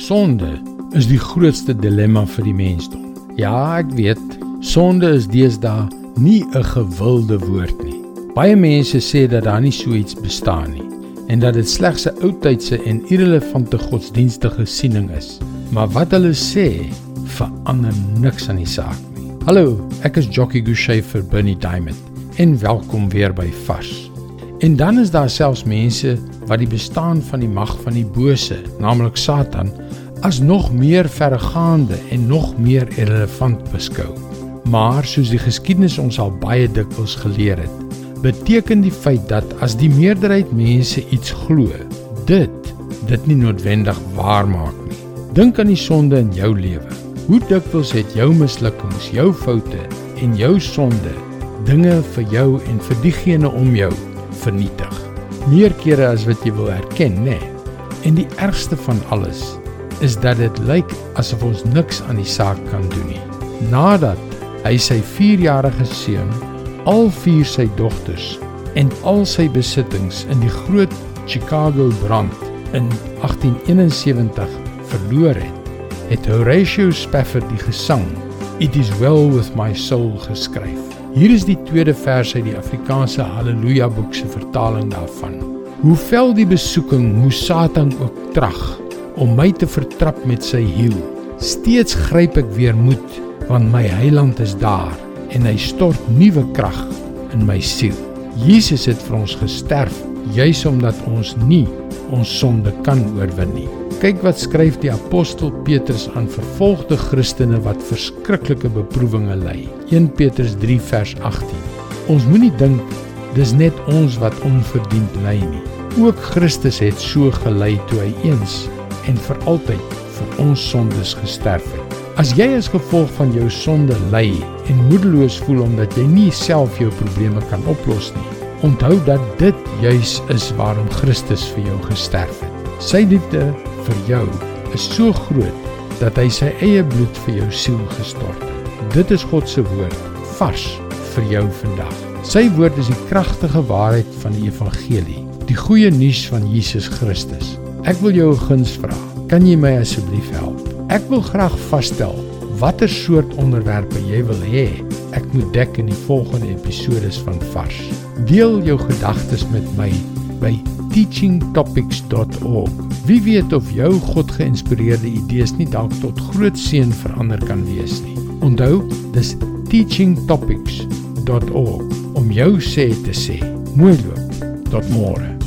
Sonde is die grootste dilemma vir die mensdom. Ja, ek weet, sonde is deesdae nie 'n gewilde woord nie. Baie mense sê dat daar nie so iets bestaan nie en dat dit slegs 'n oudtydse en irrelevante godsdienstige siening is. Maar wat hulle sê, verander niks aan die saak nie. Hallo, ek is Jockey Gouchee vir Bernie Diamond en welkom weer by Vars. En dan is daar selfs mense wat die bestaan van die mag van die bose, naamlik Satan, as nog meer verregaande en nog meer irrelevant beskou. Maar soos die geskiedenis ons al baie dikwels geleer het, beteken die feit dat as die meerderheid mense iets glo, dit dit nie noodwendig waar maak nie. Dink aan die sonde in jou lewe. Hoe dikwels het jou mislukkings, jou foute en jou sonde dinge vir jou en vir diegene om jou vernietig? Meer kere as wat jy wil erken, nê? Nee. En die ergste van alles is dat dit lyk asof ons niks aan die saak kan doen nie. Nadat hy sy 4-jarige seun, al vier sy dogters en al sy besittings in die groot Chicago brand in 1871 verloor het, het Horatio Spafford die gesang It is well with my soul geskryf. Hier is die tweede vers uit die Afrikaanse Halleluja boek se vertaling daarvan. Hoewel die besoeking hoe Satan ook trag om my te vertrap met sy hiel. Steeds gryp ek weer moed want my Heiland is daar en hy stort nuwe krag in my siel. Jesus het vir ons gesterf juis omdat ons nie ons sonde kan oorwin nie. Kyk wat skryf die apostel Petrus aan vervolgde Christene wat verskriklike beproewinge ly. 1 Petrus 3 vers 18. Ons moenie dink dis net ons wat onverdiend ly nie. Ook Christus het so gely toe hy eens en vir altyd vir ons sondes gesterf het. As jy as gevolg van jou sonde ly en moedeloos voel omdat jy nie self jou probleme kan oplos nie, onthou dat dit juis is waarom Christus vir jou gesterf het. Sy liefde vir jou is so groot dat hy sy eie bloed vir jou siel gestort het. Dit is God se woord, vars vir jou vandag. Sy woord is die kragtige waarheid van die evangelie, die goeie nuus van Jesus Christus. Ek wil jou 'n guns vra. Kan jy my asseblief help? Ek wil graag vasstel watter soort onderwerpe jy wil hê ek moet dek in die volgende episode van Vars. Deel jou gedagtes met my by teachingtopics.org. Wie weet of jou God-geïnspireerde idees nie dalk tot groot seën vir ander kan wees nie. Onthou, dis teachingtopics.org om jou sê te sê. Mooi loop. Tot môre.